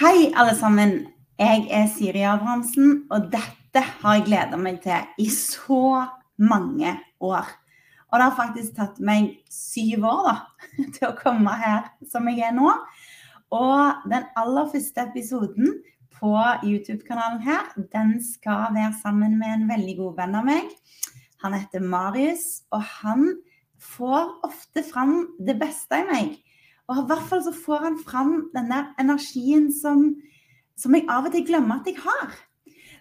Hei, alle sammen. Jeg er Siri Abrahamsen, og dette har jeg gleda meg til i så mange år. Og det har faktisk tatt meg syv år da, til å komme her som jeg er nå. Og den aller første episoden på YouTube-kanalen her, den skal være sammen med en veldig god venn av meg. Han heter Marius, og han får ofte fram det beste i meg. Og i hvert fall så får han fram den der energien som, som jeg av og til glemmer at jeg har.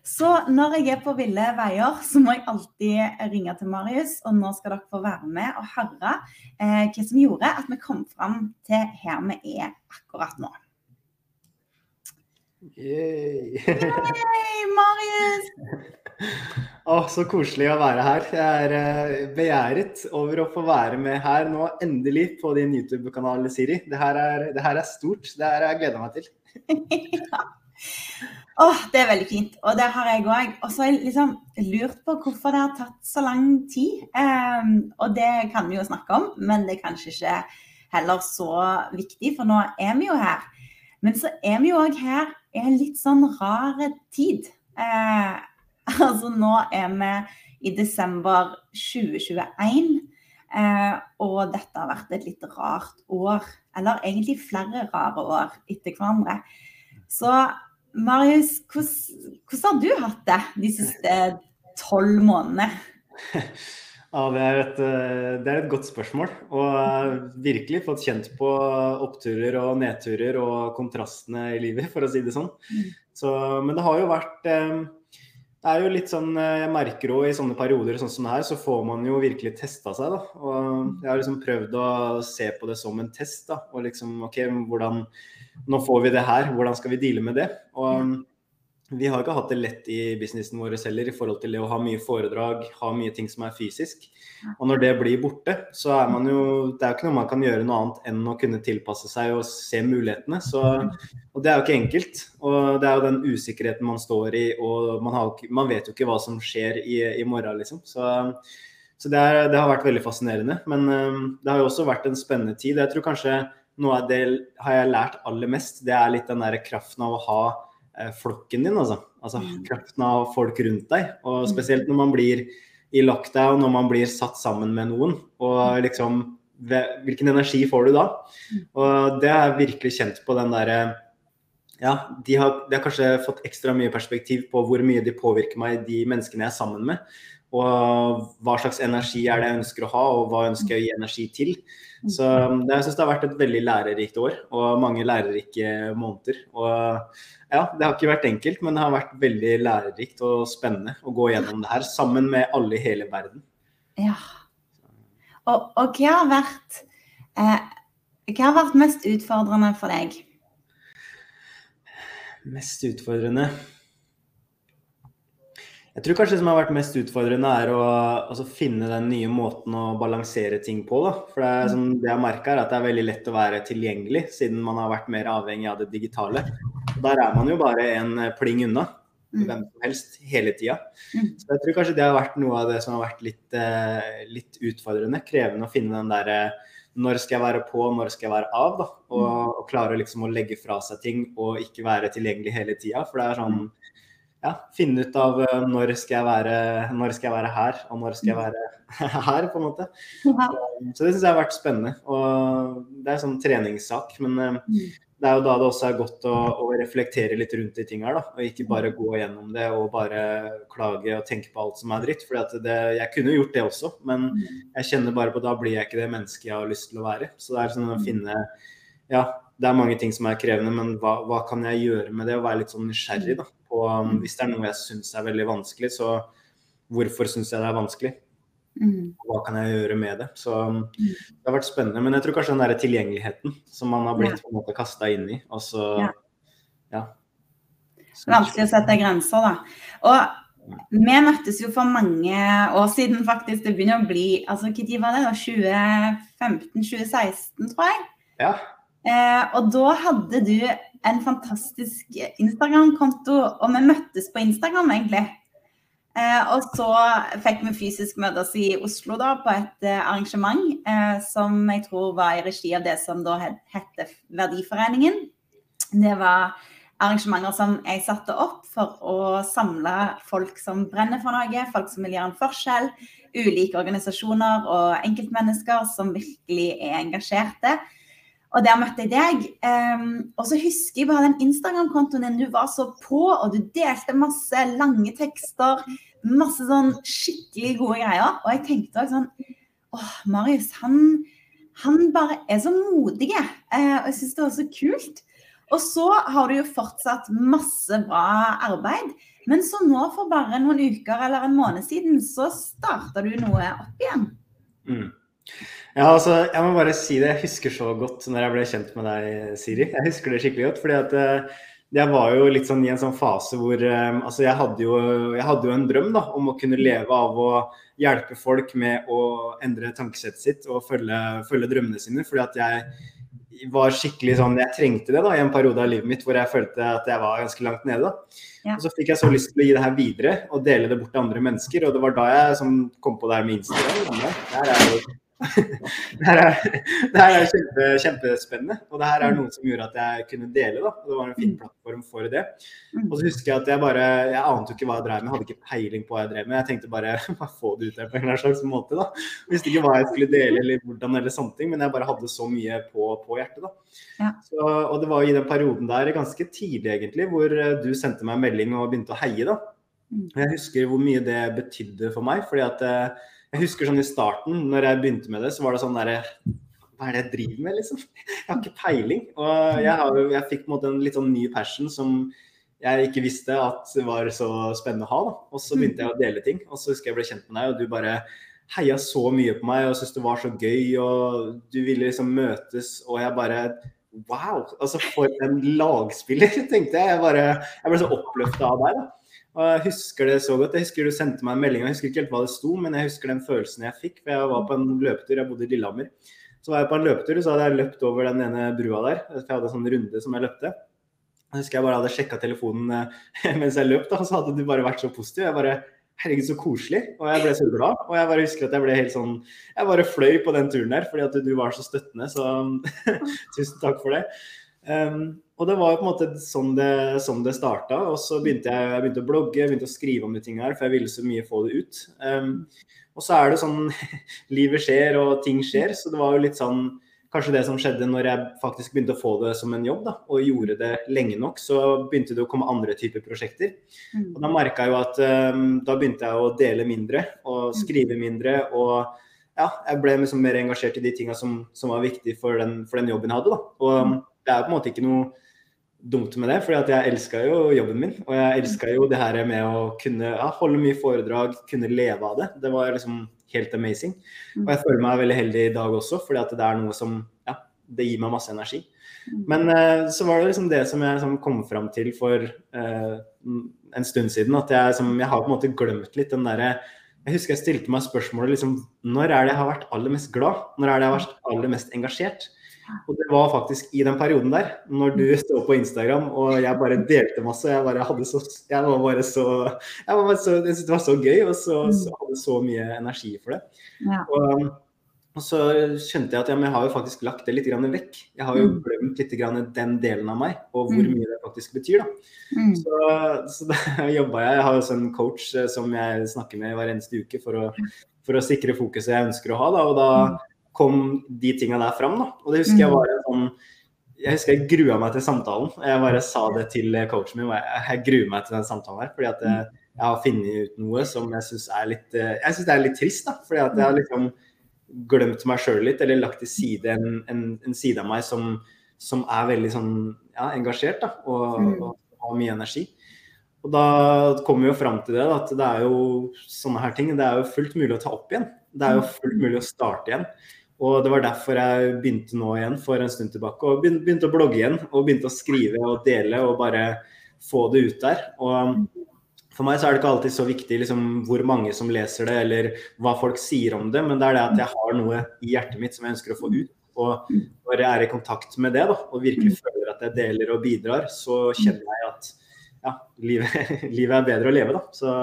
Så når jeg er på ville veier, så må jeg alltid ringe til Marius. Og nå skal dere få være med og høre eh, hva som gjorde at vi kom fram til her vi er akkurat nå. Yay. Hei, Marius! Å, så koselig å være her. Jeg er eh, begjæret over å få være med her nå, endelig, på din YouTube-kanal, Siri. Det her, er, det her er stort. Det her har jeg gleda meg til. ja. oh, det er veldig fint. Og det har jeg òg. Og så har jeg liksom lurt på hvorfor det har tatt så lang tid. Um, og det kan vi jo snakke om, men det er kanskje ikke heller så viktig, for nå er vi jo her. Men så er vi jo òg her i en litt sånn rar tid. Eh, altså nå er vi i desember 2021, eh, og dette har vært et litt rart år. Eller egentlig flere rare år etter hverandre. Så Marius, hvordan, hvordan har du hatt det de siste tolv månedene? Ja, det er, et, det er, et, godt spørsmål. Og virkelig fått kjent på oppturer og nedturer og kontrastene i livet, for å si det sånn. Så, men det har jo vært Det er jo litt sånn Jeg merker òg i sånne perioder sånn som det her, så får man jo virkelig testa seg, da. Og jeg har liksom prøvd å se på det som en test, da. Og liksom OK, hvordan Nå får vi det her, hvordan skal vi deale med det? Og vi har ikke hatt det lett i businessen vår heller i forhold til det å ha mye foredrag, ha mye ting som er fysisk. Og når det blir borte, så er man jo Det er jo ikke noe man kan gjøre noe annet enn å kunne tilpasse seg og se mulighetene. Så, og det er jo ikke enkelt. Og det er jo den usikkerheten man står i, og man, har, man vet jo ikke hva som skjer i, i morgen, liksom. Så, så det, er, det, har vært veldig fascinerende. Men um, det har jo også vært en spennende tid. Jeg tror kanskje noe av det har jeg lært aller mest, det er litt den der kraften av å ha flokken din, altså. Altså mm. kraften av folk rundt deg. Og mm. spesielt når man blir i lockdown, når man blir satt sammen med noen. Og mm. liksom Hvilken energi får du da? Og det har jeg virkelig kjent på den derre ja, de har, de har, kanskje fått ekstra mye perspektiv på hvor mye de påvirker meg, de menneskene jeg er sammen med. Og hva slags energi er det jeg ønsker å ha, og hva ønsker jeg å gi energi til. Så det, jeg syns det har vært et veldig lærerikt år, og mange lærerike måneder. Og ja, det har ikke vært enkelt, men det har vært veldig lærerikt og spennende å gå gjennom det her sammen med alle i hele verden. Ja. Og, og hva har vært eh, Hva har vært mest utfordrende for deg? Mest utfordrende jeg tror kanskje det som har vært mest utfordrende, er å altså, finne den nye måten å balansere ting på. Da. For det, som det jeg merker, er at det er veldig lett å være tilgjengelig, siden man har vært mer avhengig av det digitale. Der er man jo bare en pling unna. Mm. Hvem som helst, hele tida. Mm. Så jeg tror kanskje det har vært noe av det som har vært litt, eh, litt utfordrende. Krevende å finne den derre når skal jeg være på, når skal jeg være av? da, Og, og klare liksom å legge fra seg ting og ikke være tilgjengelig hele tida. For det er sånn ja, finne ut av uh, når, skal jeg være, når skal jeg være her, og når skal jeg være her, på en måte. Så, så, det syns jeg har vært spennende. Og det er en sånn treningssak. Men uh, det er jo da det også er godt å, å reflektere litt rundt de tinga, da. Og ikke bare gå gjennom det og bare klage og tenke på alt som er dritt. For jeg kunne gjort det også, men jeg kjenner bare på da blir jeg ikke det mennesket jeg har lyst til å være. Så det er sånn å finne Ja, det er mange ting som er krevende, men hva, hva kan jeg gjøre med det? Å være litt sånn nysgjerrig, da. Og um, mm. hvis det er noe jeg syns er veldig vanskelig, så hvorfor syns jeg det er vanskelig? Mm. Hva kan jeg gjøre med det? Så um, mm. det har vært spennende. Men jeg tror kanskje den der tilgjengeligheten som man har blitt ja. på en måte kasta inn i. Og så, ja. ja. Vanskelig å sette grenser, da. Og vi møttes jo for mange år siden, faktisk. Det begynner å bli altså Når var det? da? 2015-2016, tror jeg. Ja. Eh, og da hadde du en fantastisk Instagram-konto, og vi møttes på Instagram, egentlig. Eh, og så fikk vi fysisk møtes i Oslo da, på et eh, arrangement eh, som jeg tror var i regi av det som da het Verdiforeningen. Det var arrangementer som jeg satte opp for å samle folk som brenner for noe, folk som vil gjøre en forskjell, ulike organisasjoner og enkeltmennesker som virkelig er engasjerte. Og der møtte jeg deg. Um, og så husker jeg bare den Instagram-kontoen din. Du var så på, og du delte masse lange tekster. Masse sånn skikkelig gode greier. Og jeg tenkte også sånn Åh, Marius, han, han bare er så modig. Uh, og jeg syns det var så kult. Og så har du jo fortsatt masse bra arbeid. Men så nå for bare noen uker eller en måned siden, så starta du noe opp igjen. Mm. Ja, altså, jeg må bare si det. Jeg husker så godt når jeg ble kjent med deg, Siri. Jeg husker det skikkelig godt. fordi at uh, jeg var jo litt sånn i en sånn fase hvor um, altså jeg hadde, jo, jeg hadde jo en drøm da, om å kunne leve av å hjelpe folk med å endre tankesettet sitt og følge, følge drømmene sine. fordi at jeg var skikkelig sånn, Jeg trengte det da, i en periode av livet mitt hvor jeg følte at jeg var ganske langt nede. da. Ja. Og Så fikk jeg så lyst til å gi det her videre og dele det bort til andre mennesker. Og det var da jeg som kom på det her med Instagram. Der er jo det her er, det her er kjempe, kjempespennende. Og det her er mm. noe som gjorde at jeg kunne dele. da, Det var en fin mm. plattform for det. Mm. Og så husker jeg at jeg bare Jeg ante ikke hva jeg drev med, jeg hadde ikke peiling på hva jeg drev med. Jeg tenkte bare få det ut der på en slags måte. da, Visste ikke hva jeg skulle dele eller hvordan eller sånne ting, men jeg bare hadde så mye på, på hjertet. da. Ja. Så, og det var i den perioden der, ganske tidlig egentlig, hvor eh, du sendte meg en melding og begynte å heie. da. Jeg husker hvor mye det betydde for meg. fordi at eh, jeg husker sånn i starten, når jeg begynte med det, så var det sånn derre Hva er det jeg driver med, liksom? Jeg har ikke peiling. Og jeg, har, jeg fikk på en måte en litt sånn ny passion som jeg ikke visste at det var så spennende å ha. da. Og så begynte jeg å dele ting. Og så husker jeg ble kjent med deg, og du bare heia så mye på meg og syntes det var så gøy. Og du ville liksom møtes, og jeg bare Wow! Altså, for en lagspiller, tenkte jeg. Jeg, bare, jeg ble så oppløfta av deg. da. Og jeg husker det så godt. Jeg husker du sendte meg en melding, jeg husker ikke helt hva det sto, men jeg husker den følelsen jeg fikk. For jeg var på en løpetur, jeg bodde i Lillehammer. Så var jeg på en løpetur, så hadde jeg løpt over den ene brua der. For jeg hadde en sånn runde som jeg løpte. Jeg husker jeg bare hadde sjekka telefonen eh, mens jeg løp, og så hadde du bare vært så positiv. Jeg bare Herregud, så koselig. Og jeg ble så glad. Og jeg bare husker at jeg ble helt sånn Jeg bare fløy på den turen der fordi at du var så støttende, så tusen takk for det. Um, og det var på en måte sånn det, sånn det starta. Og så begynte jeg, jeg begynte å blogge, jeg begynte å skrive om de tingene her, for jeg ville så mye få det ut. Um, og så er det sånn Livet skjer, og ting skjer. Så det var jo litt sånn Kanskje det som skjedde når jeg faktisk begynte å få det som en jobb, da, og gjorde det lenge nok, så begynte det å komme andre typer prosjekter. Mm. Og da merka jeg jo at um, da begynte jeg å dele mindre og mm. skrive mindre. og ja, jeg ble liksom mer engasjert i de tinga som, som, var viktige for den, for den jobben jeg hadde. da. Og mm det er på en måte ikke noe dumt med det, for jeg elska jo jobben min. Og jeg elska jo det her med å kunne ja, holde mye foredrag, kunne leve av det. Det var liksom helt amazing. Og jeg føler meg veldig heldig i dag også, fordi at det er noe som ja, det gir meg masse energi. Men eh, så var det liksom det som jeg som kom fram til for eh, en stund siden, at jeg, som, jeg har på en måte glemt litt den derre jeg husker jeg stilte meg spørsmålet liksom, når er det jeg har vært aller mest glad? Når er det jeg har vært aller mest engasjert? Og det var faktisk i den perioden der, når du sto på Instagram og jeg bare delte masse. Jeg bare hadde så Jeg var bare så Jeg, var bare så, jeg syntes det var så gøy, og så, mm. så hadde så mye energi for det. Ja. Og, og, så skjønte jeg at ja, jeg har jo faktisk lagt det litt vekk. Jeg har jo mm. glemt litt den delen av meg, og hvor mm. mye det faktisk betyr. da. Mm. Så, så da jobba jeg. Jeg har også en coach eh, som jeg snakker med hver eneste uke for å, for å sikre fokuset jeg ønsker å ha. da, og da kom de tinga der fram. Da. Og det husker jeg mm. var sånn Jeg husker jeg grua meg til samtalen. Jeg bare sa det til coachen min. Jeg, gruer meg til den samtalen her. fordi at jeg, mm. jeg har funnet ut noe som jeg syns er litt eh, Jeg synes det er litt trist. da, fordi at jeg har mm. liksom glemt meg sjøl litt, eller lagt til side en, en, en side av meg som, som, er veldig sånn ja, engasjert da, og, og, har mye energi. Og da kommer vi jo fram til det, da, at det er jo sånne her ting. Det er jo fullt mulig å ta opp igjen. Det er jo fullt mulig å starte igjen. Og det var derfor jeg begynte nå igjen for en stund tilbake. Og begynte å blogge igjen og begynte å skrive og dele og bare få det ut der. Og for meg så er det ikke alltid så viktig liksom, hvor mange som leser det, eller hva folk sier om det, men det er det at jeg har noe i hjertet mitt som jeg ønsker å få ut. Og når jeg er i kontakt med det da, og virkelig føler at jeg deler og bidrar, så kjenner jeg at ja, livet, livet er bedre å leve. da. Så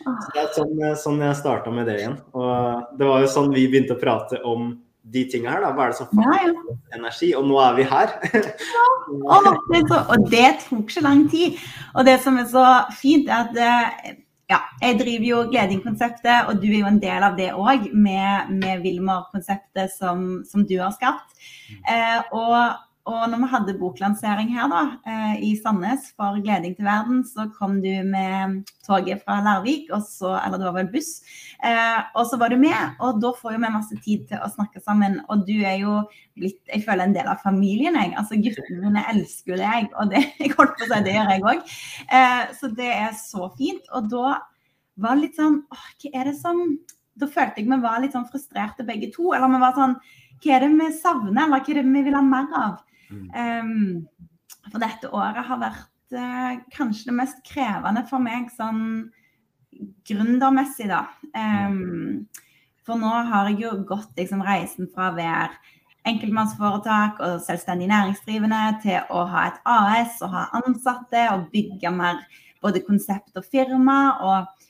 så det er sånn, sånn jeg starta med det igjen. Og det var jo sånn vi begynte å prate om de tinga her, da. Hva er det som Ja, ja. energi? Og nå er vi her. Og det, så, og det tok så lang tid. Og det som er så fint, er at eh, ja, jeg driver jo Gleding-konseptet, og du er jo en del av det òg, med, med Wilmar-konseptet som, som du har skapt. Eh, og, og når vi hadde boklansering her da, eh, i Sandnes for Gleding til verden, så kom du med toget fra Larvik, så, eller det var vel buss, eh, og så var du med. Og da får jo vi masse tid til å snakke sammen. Og du er jo blitt jeg føler en del av familien. jeg. Altså Guttene mine elsker jo deg, og det, jeg holdt på å si, det gjør jeg òg. Eh, så det er så fint. Og da var det litt sånn åh, hva er det som Da følte jeg vi var litt sånn frustrerte begge to. Eller vi var sånn Hva er det vi savner, eller hva er det vi vil ha mer av? Um, for dette året har vært eh, kanskje det mest krevende for meg sånn gründermessig, da. Um, for nå har jeg jo gått liksom, reisen fra å være enkeltmannsforetak og selvstendig næringsdrivende til å ha et AS og ha ansatte og bygge mer både konsept og firma. Og,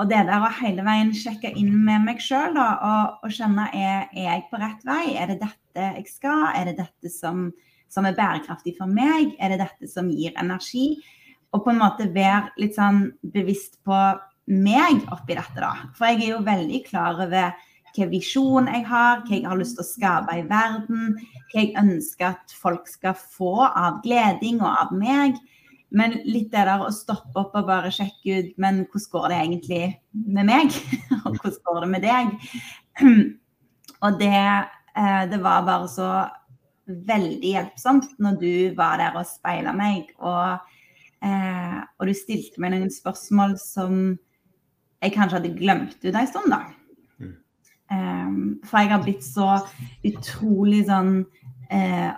og det der å hele veien sjekke inn med meg sjøl og, og kjenne er, er jeg på rett vei? Er det dette jeg skal? Er det dette som, som er bærekraftig for meg? Er det dette som gir energi? Og på en måte være litt sånn bevisst på meg oppi dette, da. For jeg er jo veldig klar over hvilken visjon jeg har, hva jeg har lyst til å skape i verden, hva jeg ønsker at folk skal få av gleding og av meg. Men litt det der å stoppe opp og bare sjekke ut Men hvordan går det egentlig med meg? Og hvordan går det med deg? Og det, eh, det var bare så veldig hjelpsomt når du var der og speila meg. Og, eh, og du stilte meg noen spørsmål som jeg kanskje hadde glemt ut en stund, da. Um, for jeg har blitt så utrolig sånn eh,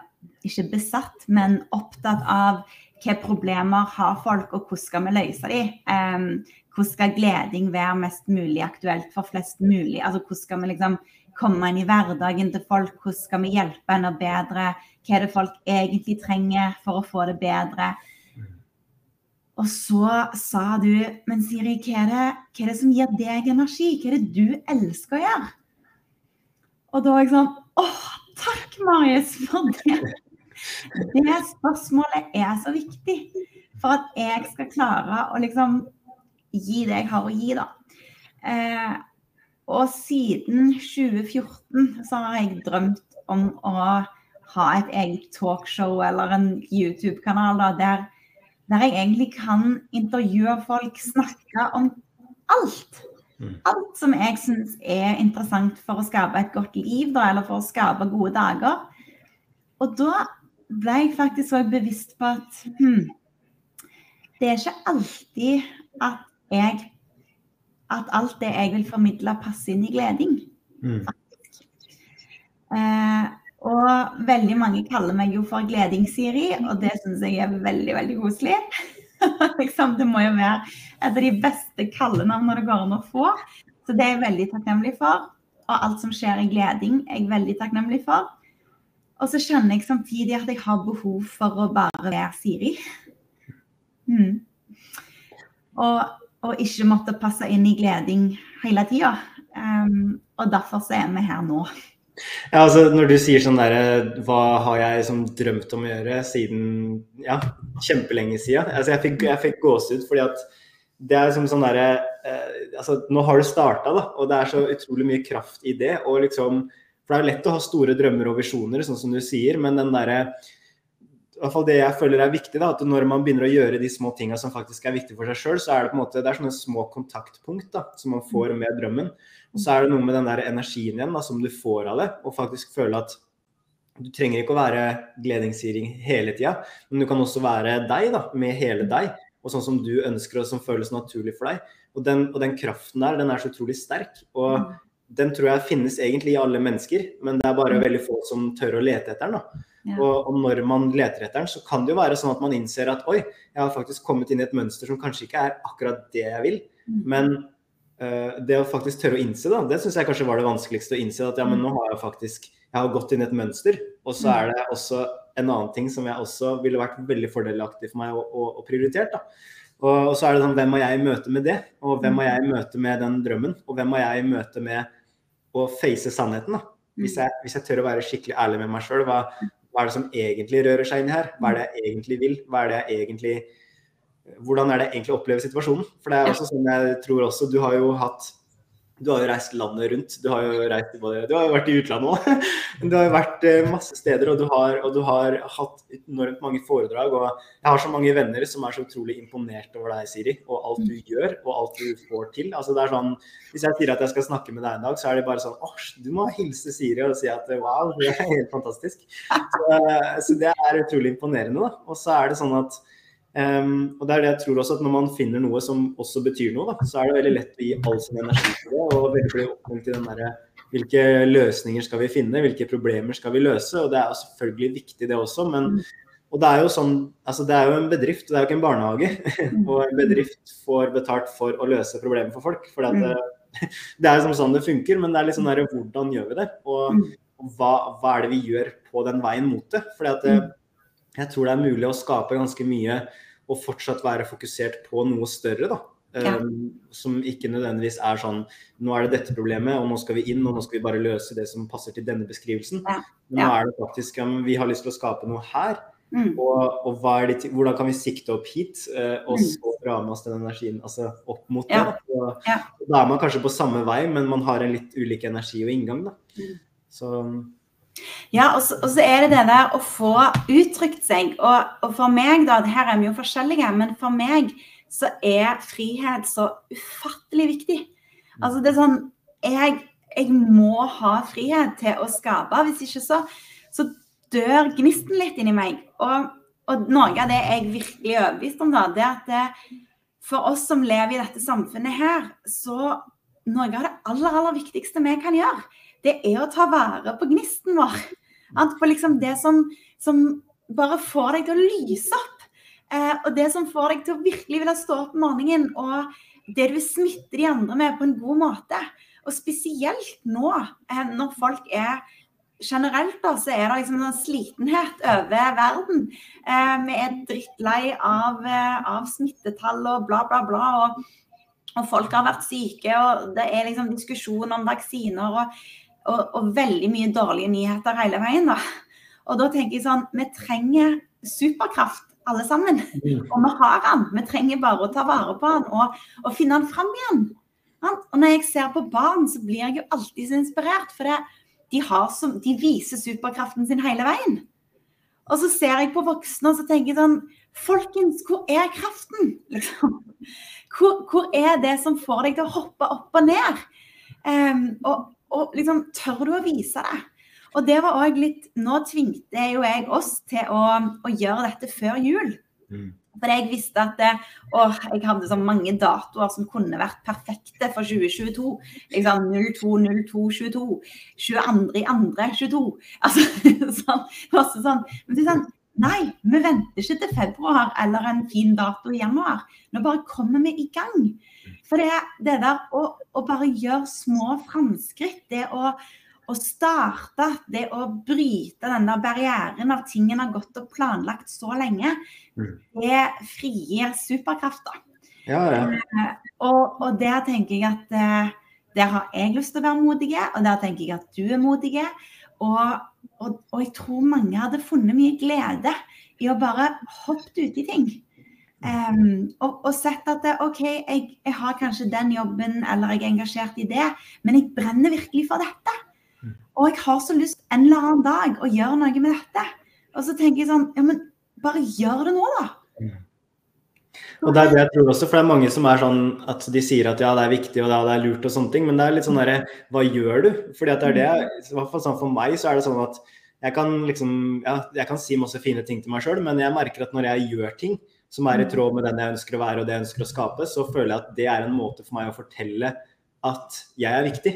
Ikke besatt, men opptatt av hvilke problemer har folk, og hvordan skal vi løse dem? Um, hvordan skal gleding være mest mulig aktuelt for flest mulig? Altså hvordan skal vi liksom komme inn i hverdagen til folk? Hvordan skal vi hjelpe enda bedre? Hva er det folk egentlig trenger for å få det bedre? Og så sa du Men Siri, hva er, det, hva er det som gir deg energi? Hva er det du elsker å gjøre? Og da var jeg sånn Åh, takk, Marius, for det. Det spørsmålet er så viktig for at jeg skal klare å liksom gi det jeg har å gi, da. Eh, og siden 2014 så har jeg drømt om å ha et eget talkshow eller en YouTube-kanal der, der jeg egentlig kan intervjue folk, snakke om alt. Alt som jeg syns er interessant for å skape et godt liv, da, eller for å skape gode dager. Og da ble jeg faktisk òg bevisst på at hmm, det er ikke alltid at jeg At alt det jeg vil formidle, passer inn i gleding. Mm. Eh, og veldig mange kaller meg jo for Gleding-Siri, og det syns jeg er veldig, veldig koselig. liksom, det må jo være et av de beste kallenavnene det går an å få. Så det er jeg veldig takknemlig for. Og alt som skjer i gleding, er jeg veldig takknemlig for. Og så kjenner jeg samtidig at jeg har behov for å bare være Siri. Mm. Og, og, ikke måtte passe inn i gleding hele tida. Um, og derfor så er vi her nå. Ja, altså Når du sier sånn derre Hva har jeg som drømt om å gjøre siden ja, kjempelenge siden? Altså, jeg fikk, jeg fikk gåsehud fordi at det er som sånn derre eh, altså, Nå har du starta, da, og det er så utrolig mye kraft i det. og liksom For det er jo lett å ha store drømmer og visjoner, sånn som du sier, men den derre i hvert fall det jeg føler er viktig, da, at når man begynner å gjøre de små tinga som faktisk er viktige for seg sjøl, så er det på en måte, det er sånne små kontaktpunkt da, som man får med drømmen. Og så er det noe med den der energien igjen da, som du får av det, og faktisk føle at du trenger ikke å være gledingsgiring hele tida, men du kan også være deg, da, med hele deg. Og sånn som du ønsker, og som føles naturlig for deg. Og den, og den kraften der, den er så utrolig sterk. Og den tror jeg finnes egentlig i alle mennesker, men det er bare veldig få som tør å lete etter den. da. Ja. Og, og når man leter etter den, så kan det jo være sånn at man innser at oi, jeg har faktisk kommet inn i et mønster som kanskje ikke er akkurat det jeg vil. Men uh, det å faktisk tørre å innse det, det syns jeg kanskje var det vanskeligste å innse. At ja, men nå har jeg faktisk jeg har gått inn i et mønster. Og så er det også en annen ting som jeg også ville vært veldig fordelaktig for meg å, å, da. Og, og så er det sånn, hvem må jeg møte med det? Og hvem må jeg møte med den drømmen? Og hvem må jeg møte med å face sannheten? da? Hvis jeg, hvis jeg tør å være skikkelig ærlig med meg sjøl, hva, hva, er det som egentlig rører seg inni her? Hva er det jeg egentlig vil? Hva er det jeg egentlig Hvordan er det jeg egentlig opplever situasjonen? For det er også sånn jeg tror også Du har jo hatt du har jo reist landet rundt. Du har jo, reist, du har jo vært i utlandet òg. Du har jo vært eh, masse steder, og du, har, og du, har, hatt enormt mange foredrag. Og jeg har så mange venner som er så utrolig imponert over deg, Siri, og alt du gjør og alt du får til. Altså det er sånn, Hvis jeg sier at jeg skal snakke med deg en dag, så er det bare sånn åh, du må hilse Siri og si at wow, det er helt fantastisk. Så, eh, så det er utrolig imponerende. da. Og så er det sånn at Um, og det er det jeg tror også at Når man finner noe som også betyr noe, da, så er det veldig lett å gi all sin energi til det. og veldig oppmuntet til den der, Hvilke løsninger skal vi finne, hvilke problemer skal vi løse? og Det er selvfølgelig viktig, det også. men og det er jo sånn, altså det er jo en bedrift, det er jo ikke en barnehage. og en bedrift får betalt for å løse problemer for folk. for det, det er jo sånn det funker, men det er sånn der, hvordan gjør vi det? Og, og hva, hva, er det vi gjør på den veien mot det? Fordi at det, jeg tror det er mulig å skape ganske mye og fortsatt være fokusert på noe større. da. Ja. Um, som ikke nødvendigvis er sånn Nå er det dette problemet, og nå skal vi inn, og nå skal vi bare løse det som passer til denne beskrivelsen. Ja. Men nå er det faktisk um, Vi har lyst til å skape noe her. Mm. Og, og det, hvordan kan vi sikte opp hit, uh, og mm. så dra med oss den energien altså opp mot det. Og, da er man kanskje på samme vei, men man har en litt ulik energi og inngang. da. Mm. Så um, ja, og så, og så, er det det der å få uttrykt seg. Og, og, for meg, da, her er vi jo forskjellige, men for meg så er frihet så ufattelig viktig. Altså det er sånn Jeg, jeg må ha frihet til å skape. Hvis ikke så, så dør gnisten litt inni meg. Og, og, noe av det jeg virkelig er overbevist om, da, det er at det, for oss som lever i dette samfunnet her, så noe av det aller, aller viktigste vi kan gjøre, det er å ta vare på gnisten vår. På liksom det som, som, bare får deg til å lyse opp. Eh, og det som får deg til å virkelig ville stå opp om morgenen. Og det du smitter de andre med på en god måte. Og spesielt nå, eh, når folk er Generelt da, så er det liksom en slitenhet over verden. Eh, vi er drittlei av, eh, av smittetall og bla, bla, bla. Og, og folk har vært syke, og det er liksom diskusjon om vaksiner. og og, og, veldig mye dårlige nyheter hele veien. da. Og da tenker jeg sånn Vi trenger superkraft, alle sammen. Mm. Og vi har den. Vi trenger bare å ta vare på den og, og finne den fram igjen. Og når jeg ser på barn, så blir jeg jo alltid så inspirert. For det, de, som, de, viser superkraften sin hele veien. Og så ser jeg på voksne og så tenker jeg sånn Folkens, hvor er kraften? Liksom. Hvor, hvor, er det som får deg til å hoppe opp og ned? Um, og, og liksom tør du å vise det? Og det var òg litt Nå tvingte jo jeg oss til å, å gjøre dette før jul. Mm. For jeg visste at det, å, jeg hadde så mange datoer som kunne vært perfekte for 2022. Liksom 02, 02, 22. 22 i andre 22. Altså sånn, masse sånn. Men det er sånn Nei, vi venter ikke til februar eller en fin dato i januar. Nå bare kommer vi i gang. For det, det der å, å, bare gjøre små framskritt, det å, å, starte, det å bryte den der barrieren av ting en har gått og planlagt så lenge, mm. det frigir superkrafter. Ja, ja. Eh, og, og, der tenker jeg at eh, der har jeg lyst til å være modig, og der tenker jeg at du er modig. Og, og, og jeg tror mange hadde funnet mye glede i å bare hoppe uti ting. Um, og, og, sett at det, OK, jeg, jeg, har kanskje den jobben, eller jeg er engasjert i det, men jeg brenner virkelig for dette. Mm. Og jeg har så lyst en eller annen dag å gjøre noe med dette. Og så tenker jeg sånn Ja, men bare gjør det nå, da. Mm. Og det er det jeg tror også, for det er mange som er sånn at de sier at ja, det er viktig og ja, det er lurt og sånne ting, men det er litt sånn derre Hva gjør du? Fordi at det er det I hvert fall sånn for meg så er det sånn at jeg kan liksom Ja, jeg kan si masse fine ting til meg sjøl, men jeg merker at når jeg gjør ting, som er i tråd med den jeg ønsker å være og det jeg ønsker å skape, så føler jeg at det er en måte for meg å fortelle at jeg er viktig.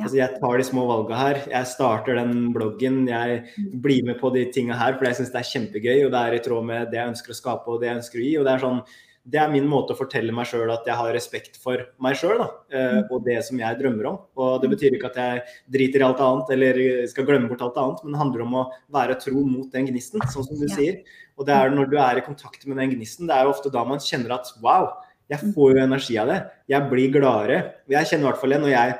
Ja. Altså jeg tar de små valgene her. Jeg starter den bloggen. Jeg mm. blir med på de tinga her fordi jeg syns det er kjempegøy og det er i tråd med det jeg ønsker å skape og det jeg ønsker å gi. og Det er sånn, det er min måte å fortelle meg sjøl at jeg har respekt for meg sjøl eh, mm. og det som jeg drømmer om. Og Det betyr ikke at jeg driter i alt annet eller skal glemme bort alt annet, men det handler om å være tro mot den gnisten, sånn som du ja. sier. Og det er når du er i kontakt med den gnisten, det er jo ofte da man kjenner at wow, jeg får jo energi av det. Jeg blir gladere. Jeg kjenner i hvert fall det når jeg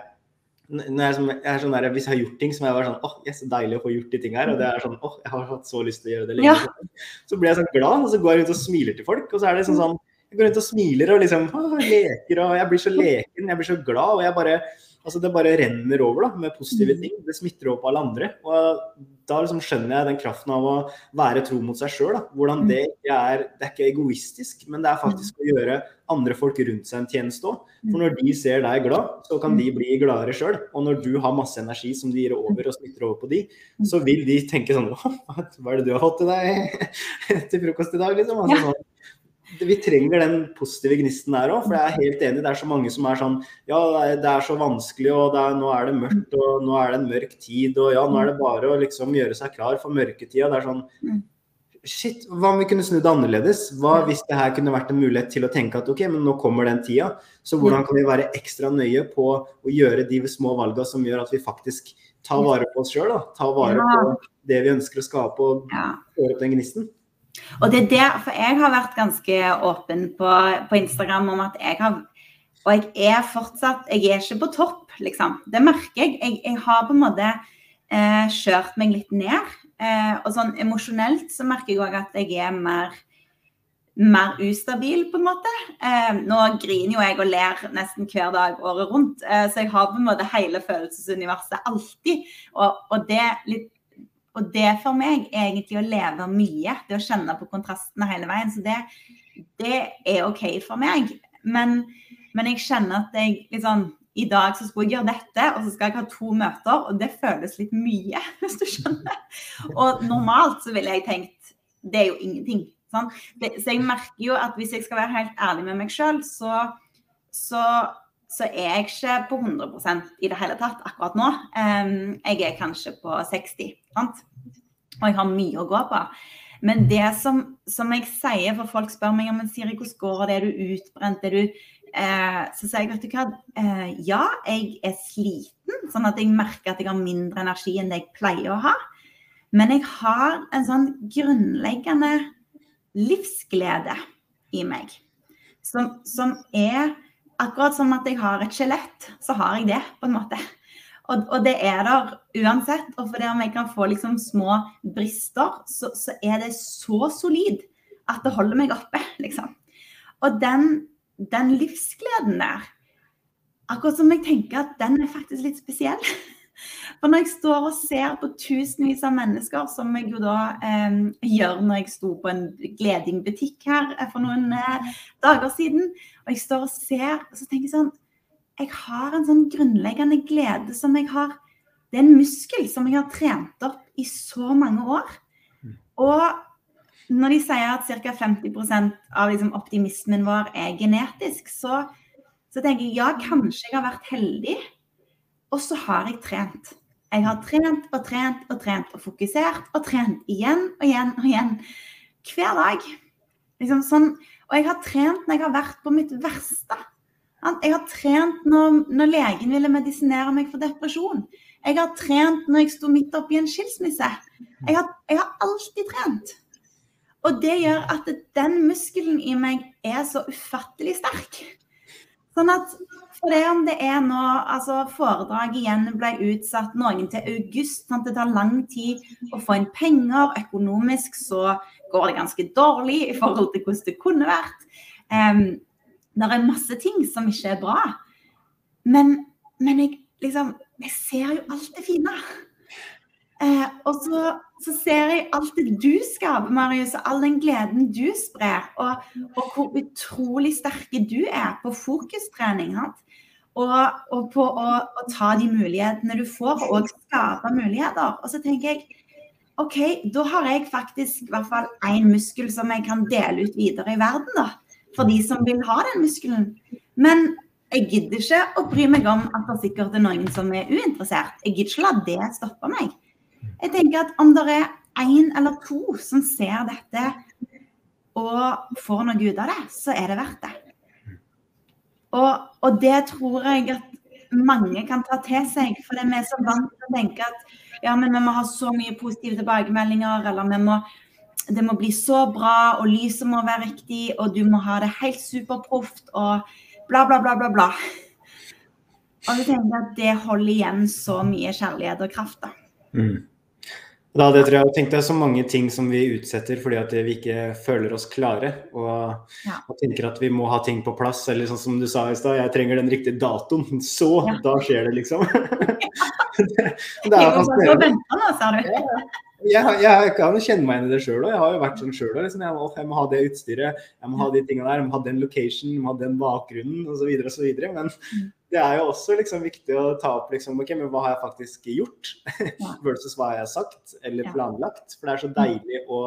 når jeg, jeg er sånn der, Hvis jeg har gjort ting, så må jeg var sånn åh, yes, så deilig å få gjort de tingene her. Og det er sånn åh, jeg har hatt så lyst til å gjøre det lenge. Ja. Så blir jeg sånn glad, og så går jeg rundt og smiler til folk. Og så er det sånn sånn Jeg går rundt og smiler og liksom å, leker, og jeg blir så leken, jeg blir så glad. og jeg bare altså det bare renner over da, med positive mm. ting. Det smitter over på alle andre. og Da liksom skjønner jeg den kraften av å være tro mot seg sjøl. Hvordan det ikke er Det er ikke egoistisk, men det er faktisk å gjøre andre folk rundt seg en tjeneste òg. For når de ser deg glad, så kan de bli gladere sjøl. Og når du har masse energi som de gir over og smitter over på de, så vil de tenke sånn Hva er det du har fått til deg til frokost i dag, liksom? Altså, sånn vi trenger den positive gnisten der òg. For jeg er helt enig, det er så mange som er sånn Ja, det er så vanskelig, og er, nå er det mørkt, og nå er det en mørk tid, og ja, nå er det bare å liksom gjøre seg klar for mørketida. Det er sånn Shit, hva om vi kunne snudd annerledes? Hva hvis det her kunne vært en mulighet til å tenke at ok, men nå kommer den tida. Så hvordan kan vi være ekstra nøye på å gjøre de små valgene som gjør at vi faktisk tar vare på oss sjøl? Tar vare på det vi ønsker å skape og får opp den gnisten? Og det er der, for jeg har vært ganske åpen på, på, Instagram om at jeg har Og jeg er fortsatt Jeg er ikke på topp, liksom. Det merker jeg. Jeg, jeg har på en måte eh, kjørt meg litt ned. Eh, og sånn emosjonelt så merker jeg òg at jeg er mer mer ustabil, på en måte. Eh, nå griner jo jeg og ler nesten hver dag året rundt, eh, så jeg har på en måte hele følelsesuniverset alltid. Og, og det litt og det for meg er egentlig å leve mye. Det å kjenne på kontrastene hele veien. Så det, det er OK for meg. Men, men, jeg kjenner at jeg liksom I dag så skulle jeg gjøre dette, og så skal jeg ha to møter, og det føles litt mye, hvis du skjønner. Og normalt så ville jeg tenkt det er jo ingenting. Sånn? Så jeg merker jo at hvis jeg skal være helt ærlig med meg sjøl, så, så så er jeg ikke på 100% i det hele tatt akkurat nå. jeg er kanskje på 60, sant? og jeg har mye å gå på. Men det som, som jeg sier, for folk spør meg om Siri, hvordan går det, er du utbrent, er du eh, Så sier jeg, vet du hva, eh, ja, jeg er sliten, sånn at jeg merker at jeg har mindre energi enn det jeg pleier å ha. Men jeg har en sånn grunnleggende livsglede i meg som, som er akkurat som at jeg har et skjelett, så har jeg det, på en måte. Og, og det er der uansett. Og fordi om jeg kan få liksom små brister, så, så, er det så solid at det holder meg oppe, liksom. Og den, den livsgleden der, akkurat som jeg tenker at den er faktisk litt spesiell. For når jeg står og ser på tusenvis av mennesker, som jeg jo da eh, gjør når jeg sto på en Gleding-butikk her eh, for noen eh, dager siden, og jeg står og ser, så tenker jeg sånn Jeg har en sånn grunnleggende glede som jeg har Det er en muskel som jeg har trent opp i så mange år. Og når de sier at ca. 50% av liksom, optimismen vår er genetisk, så, så tenker jeg ja, kanskje jeg har vært heldig. Og så har jeg trent. Jeg har trent og trent og trent og fokusert og trent igjen og igjen og igjen. Hver dag. Liksom sånn. Og jeg har trent når jeg har vært på mitt verste. Jeg har trent når, når legen ville medisinere meg for depresjon. Jeg har trent når jeg sto midt oppi en skilsmisse. Jeg har, jeg har alltid trent. Og det gjør at den muskelen i meg er så ufattelig sterk. Sånn at for det om det er nå altså Foredraget igjen ble utsatt noen til august. Sant? Det tar lang tid å få inn penger. Økonomisk så går det ganske dårlig i forhold til hvordan det kunne vært. Um, det er masse ting som ikke er bra. Men, men jeg, liksom, jeg ser jo alt det fine. Uh, og så, så, ser jeg alt det du skaper, Marius, og all den gleden du sprer. Og, og hvor utrolig sterke du er på fokustrening. Og, og, på å, å, ta de mulighetene du får, og skape muligheter. Og så tenker jeg OK, da har jeg faktisk i hvert fall én muskel som jeg kan dele ut videre i verden, da. For de som vil ha den muskelen. Men jeg gidder ikke å bry meg om at det sikkert er noen som er uinteressert. Jeg gidder ikke la det stoppe meg. Jeg tenker at om det er én eller to som ser dette og får noe ut av det, så er det verdt det. Og, og det tror jeg at mange kan ta til seg, for vi er så vant til å tenke at ja, men vi må ha så mye positive tilbakemeldinger, eller vi må, det må bli så bra, og lyset må være riktig, og du må ha det helt superproft, og bla, bla, bla, bla, bla. Og vi tenker at det holder igjen så mye kjærlighet og kraft, da. Mm. Da hadde jeg, jeg tenkt deg så mange ting som vi utsetter fordi at vi ikke føler oss klare. Og, ja. og, tenker at vi må ha ting på plass. Eller sånn som du sa i stad, jeg trenger den riktige datoen. Så, ja. da skjer det, liksom. det, det er fascinerende. Jeg, jeg, kan kjenne meg igjen i det sjøl òg. Jeg har jo vært sånn sjøl òg. Liksom. Jeg, jeg, må ha det utstyret, jeg må ha de tingene der, jeg må ha den location, jeg må ha den bakgrunnen osv. osv. Men mm det er jo også liksom viktig å ta opp liksom, ok, men hva har jeg faktisk gjort, versus hva jeg har sagt eller planlagt. For det er så deilig å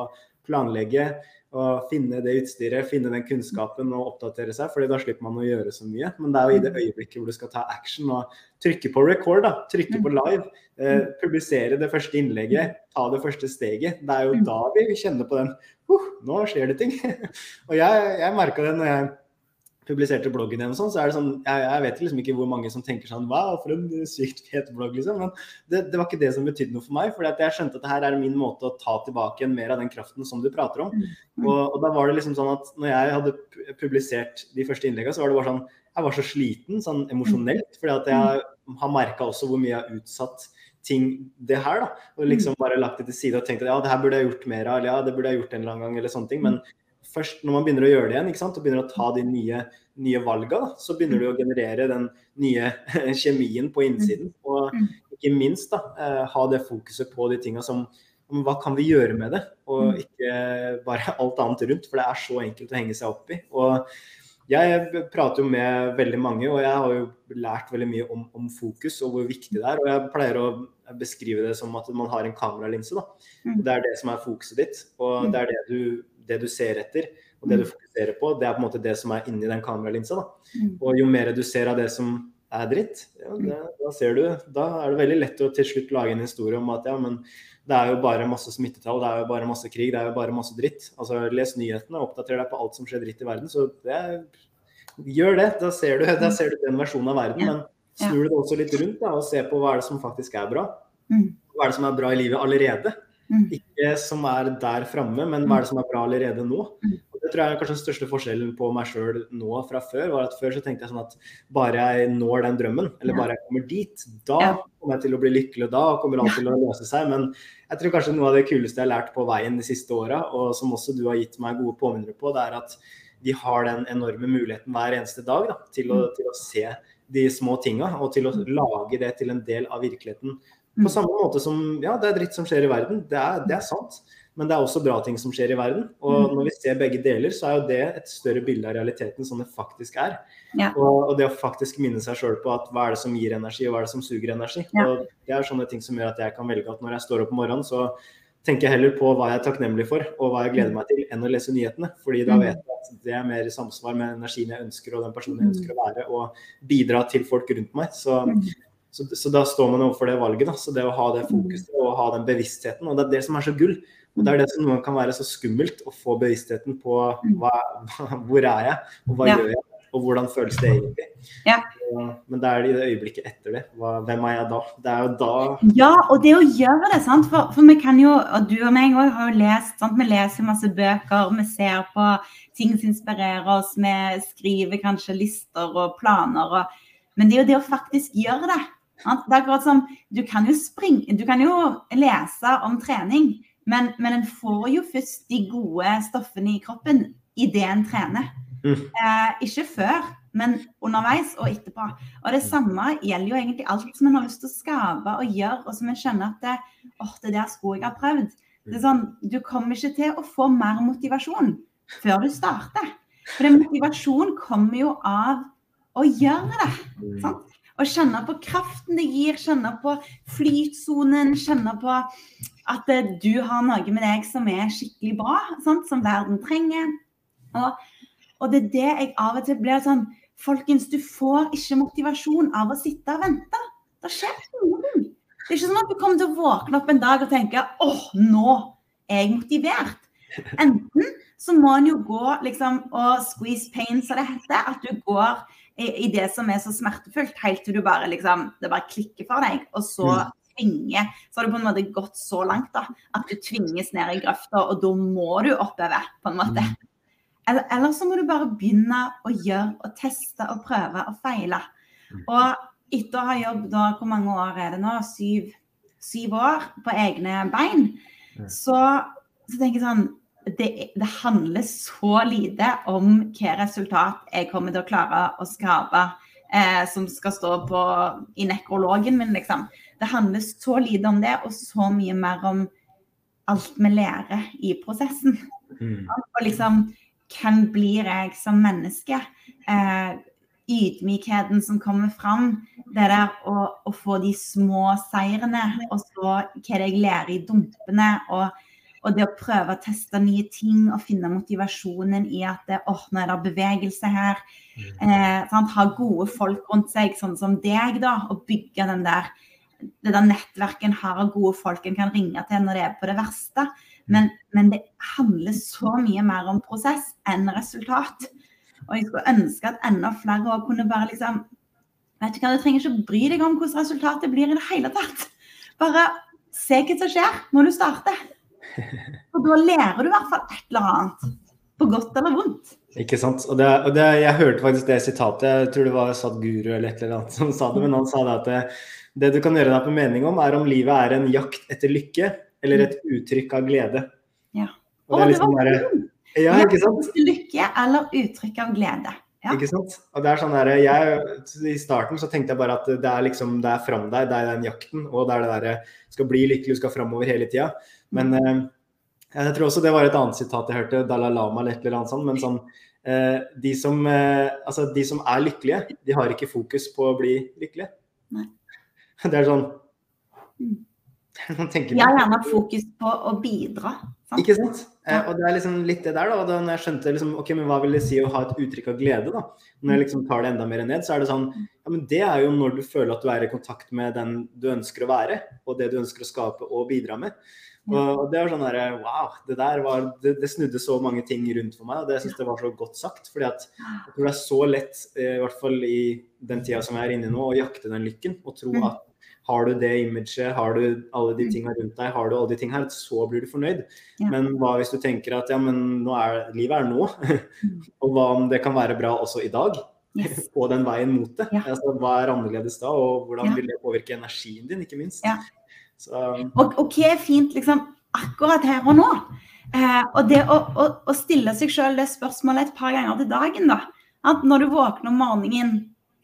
planlegge og finne det utstyret, finne den kunnskapen og oppdatere seg, fordi da slipper man å gjøre så mye. Men det er jo i det mm. øyeblikket hvor du skal ta action og trykke på record, da, trykke på mm. live, eh, mm. publisere det første innlegget, ta det første steget. Det er jo da vi kjenner på den uh, nå skjer det ting. og jeg, jeg merka det når jeg publiserte bloggen igjen, sånn, så er det sånn jeg, jeg, vet liksom ikke hvor mange som tenker sånn Wow, for en sykt fet blogg, liksom. Men det, det, var ikke det som betydde noe for meg. For jeg skjønte at det her er min måte å ta tilbake igjen mer av den kraften som du prater om. Mm. Og, og, da var det liksom sånn at når jeg hadde publisert de første innleggene, så var det bare sånn Jeg var så sliten sånn emosjonelt. fordi at jeg har merka også hvor mye jeg har utsatt ting det her, da. Og liksom bare lagt det til side og tenkt at ja, det her burde jeg gjort mer av, eller ja, det burde jeg gjort en eller annen gang, eller sånne ting. Men først når man begynner å gjøre det igjen, ikke sant, og begynner å ta de nye, nye valgene, så begynner du å generere den nye kjemien på innsiden. Mm. Og mm. ikke minst da, eh, ha det fokuset på de tinga som hva kan vi gjøre med det, og mm. ikke bare alt annet rundt. For det er så enkelt å henge seg opp i. Og jeg prater jo med veldig mange, og jeg har jo lært veldig mye om, om, fokus og hvor viktig det er. Og jeg pleier å beskrive det som at man har en kameralinse. da. Det er det som er fokuset ditt, og det er det du det du ser etter og det du mm. fokuserer på, det er på en måte det som er inni den kameralinsa. Da. Mm. Og jo mer du ser av det som er dritt, ja, det, da ser du Da er det veldig lett å til slutt lage en historie om at ja, men det er jo bare masse smittetall, det er jo bare masse krig, det er jo bare masse dritt. Altså Les nyhetene, oppdater deg på alt som skjer dritt i verden. Så det, gjør det. Da ser, du, da ser, du, den versjonen av verden. Men snur du det også litt rundt da, og ser på hva er det som faktisk er bra. Hva er det som er bra i livet allerede? Mm. Ikke som er der framme, men hva er det som er bra allerede nå? Mm. Og det tror jeg er kanskje den største forskjellen på meg sjøl nå fra før. var at Før så tenkte jeg sånn at bare jeg når den drømmen, eller bare jeg kommer dit, da kommer jeg til å bli lykkelig, og da kommer alt til å løse seg. Men jeg tror kanskje noe av det kuleste jeg har lært på veien de siste åra, og som også du har gitt meg gode påminnere på, det er at vi har den enorme muligheten hver eneste dag da, til, å, mm. til å se de små tinga, og til å lage det til en del av virkeligheten på mm. samme måte som ja, det er dritt som skjer i verden, det er, det er, sant. Men det er også bra ting som skjer i verden. Og mm. når vi ser begge deler, så er jo det et større bilde av realiteten som det faktisk er. Ja. Og, og, det å faktisk minne seg sjøl på at hva er det som gir energi, og hva er det som suger energi. Ja. Og det er sånne ting som gjør at jeg kan velge at når jeg står opp om morgenen, så tenker jeg heller på hva jeg er takknemlig for, og hva jeg gleder meg til, enn å lese nyhetene. Fordi da mm. vet jeg at det er mer i samsvar med energien jeg ønsker, og den personen jeg ønsker å være, og bidra til folk rundt meg. Så så, så, da står man overfor det valget. Da. Så det å ha det fokuset og ha den bevisstheten, og det er det som er så gull. Og det er det som noen kan være så skummelt, å få bevisstheten på hva, hvor er jeg, og hva ja. gjør jeg, og hvordan føles det egentlig. Ja. Men det er i det øyeblikket etter det. Hva, hvem er jeg da? Det er jo da Ja, og det å gjøre det, sant. For, for vi kan jo, og du og meg òg har jo lest, sant? vi leser masse bøker, vi ser på ting som inspirerer oss, vi skriver kanskje lister og planer. Og, men det er jo det å faktisk gjøre det. Det er akkurat som Du kan jo springe Du kan jo lese om trening, men, men en får jo først de gode stoffene i kroppen idet en trener. Mm. Eh, ikke før, men underveis og etterpå. Og det samme gjelder jo egentlig alt som en har lyst til å skape og gjøre, og som en skjønner at det, oh, det der skulle jeg ha prøvd. Det er sånn, Du kommer ikke til å få mer motivasjon før du starter. For motivasjon kommer jo av å gjøre det. Mm. Sant? Og kjenne på kraften det gir, kjenne på flytsonen, kjenne på at eh, du har noe med deg som er skikkelig bra, sant? som verden trenger. Og, og, det er det jeg av og til blir sånn Folkens, du får ikke motivasjon av å sitte og vente. Det skjer ingenting. Det er ikke sånn at du kommer til å våkne opp en dag og tenke åh, nå er jeg motivert. Enten så må en jo gå liksom og squeeze pain, som det heter. At du går i, i, det som er så smertefullt, helt til du bare liksom Det bare klikker for deg. Og så mm. tvinger Så har du på en måte gått så langt da, at du tvinges ned i grøfta, og da må du oppover, på en måte. Mm. Eller, eller, så må du bare begynne å gjøre og teste og prøve og feile. Mm. Og etter å ha jobbet da, hvor mange år er det nå? Syv, syv år på egne bein. Så, så tenker jeg sånn det, det, handler så lite om hva resultat jeg kommer til å klare å skape eh, som skal stå på, i nekrologen min, liksom. Det handler så lite om det, og så mye mer om alt vi lærer i prosessen. Mm. Og liksom hvem blir jeg som menneske? Eh, ydmykheten som kommer fram. Det der å, å, få de små seirene, og så hva det jeg lærer i dumpene. Og, og, det å prøve å teste nye ting og finne motivasjonen i at det, oh, nå er det bevegelse her. Mm. Eh, ha gode folk rundt seg, sånn som deg, da. Og bygge den der det der nettverket en har av gode folk en kan ringe til når det er på det verste. Men, men det handler så mye mer om prosess enn resultat. Og jeg skulle ønske at enda flere kunne bare liksom Vet du hva, du trenger ikke å bry deg om hvordan resultatet blir i det hele tatt. Bare se hva som skjer når du starter. Og da lærer du i hvert fall et eller annet. På godt eller vondt. Ikke sant. Og, det, og det, jeg hørte faktisk det sitatet, jeg tror det var Sadguru eller et eller annet som sa det, men han sa det at det, det du kan gjøre deg på mening om, er om livet er en jakt etter lykke eller et uttrykk av glede. Ja. Og det er liksom bare ja, ikke sant? Lykke eller uttrykk av glede. Ja. Ikke sant? Og det er sånn der, jeg, I starten så tenkte jeg bare at det er liksom, det er fram deg, det er den jakten. Og det er det derre skal bli lykkelig, du skal framover hele tida. Men mm. eh, jeg tror også det var et annet sitat jeg hørte, Dalai Lama eller et eller annet sånt. Men sånn eh, de, som, eh, altså, de som er lykkelige, de har ikke fokus på å bli lykkelige. Nei. Det er sånn mm. Jeg har gjerne fokus på å bidra. Sant? Ikke sant? Eh, og det er liksom litt det der, da. da når jeg skjønte liksom, ok, men hva vil det si å ha et uttrykk av glede, da. Når jeg liksom tar det enda mer ned, så er det sånn Ja, men det er jo når du føler at du er i kontakt med den du ønsker å være, og det du ønsker å skape og bidra med. Og, det var sånn derre Wow, det der var det, det, snudde så mange ting rundt for meg, og det syns jeg var så godt sagt. fordi at jeg tror det er så lett, eh, i hvert fall i den tida som jeg er inne i nå, å jakte den lykken og tro mm. at har du det imaget, har du alle de mm. tinga rundt deg, har du alle de tinga her, så blir du fornøyd. Ja. Men hva hvis du tenker at ja, men nå er, livet er nå, mm. og hva om det kan være bra også i dag? Yes. på den veien mot det. Ja. Altså, hva er annerledes da, og hvordan vil det påvirke energien din, ikke minst. Så, og, og hva er fint liksom, akkurat her og nå? Eh, og det å, å, å stille seg sjøl det spørsmålet et par ganger til dagen, da. At når du våkner om morgenen,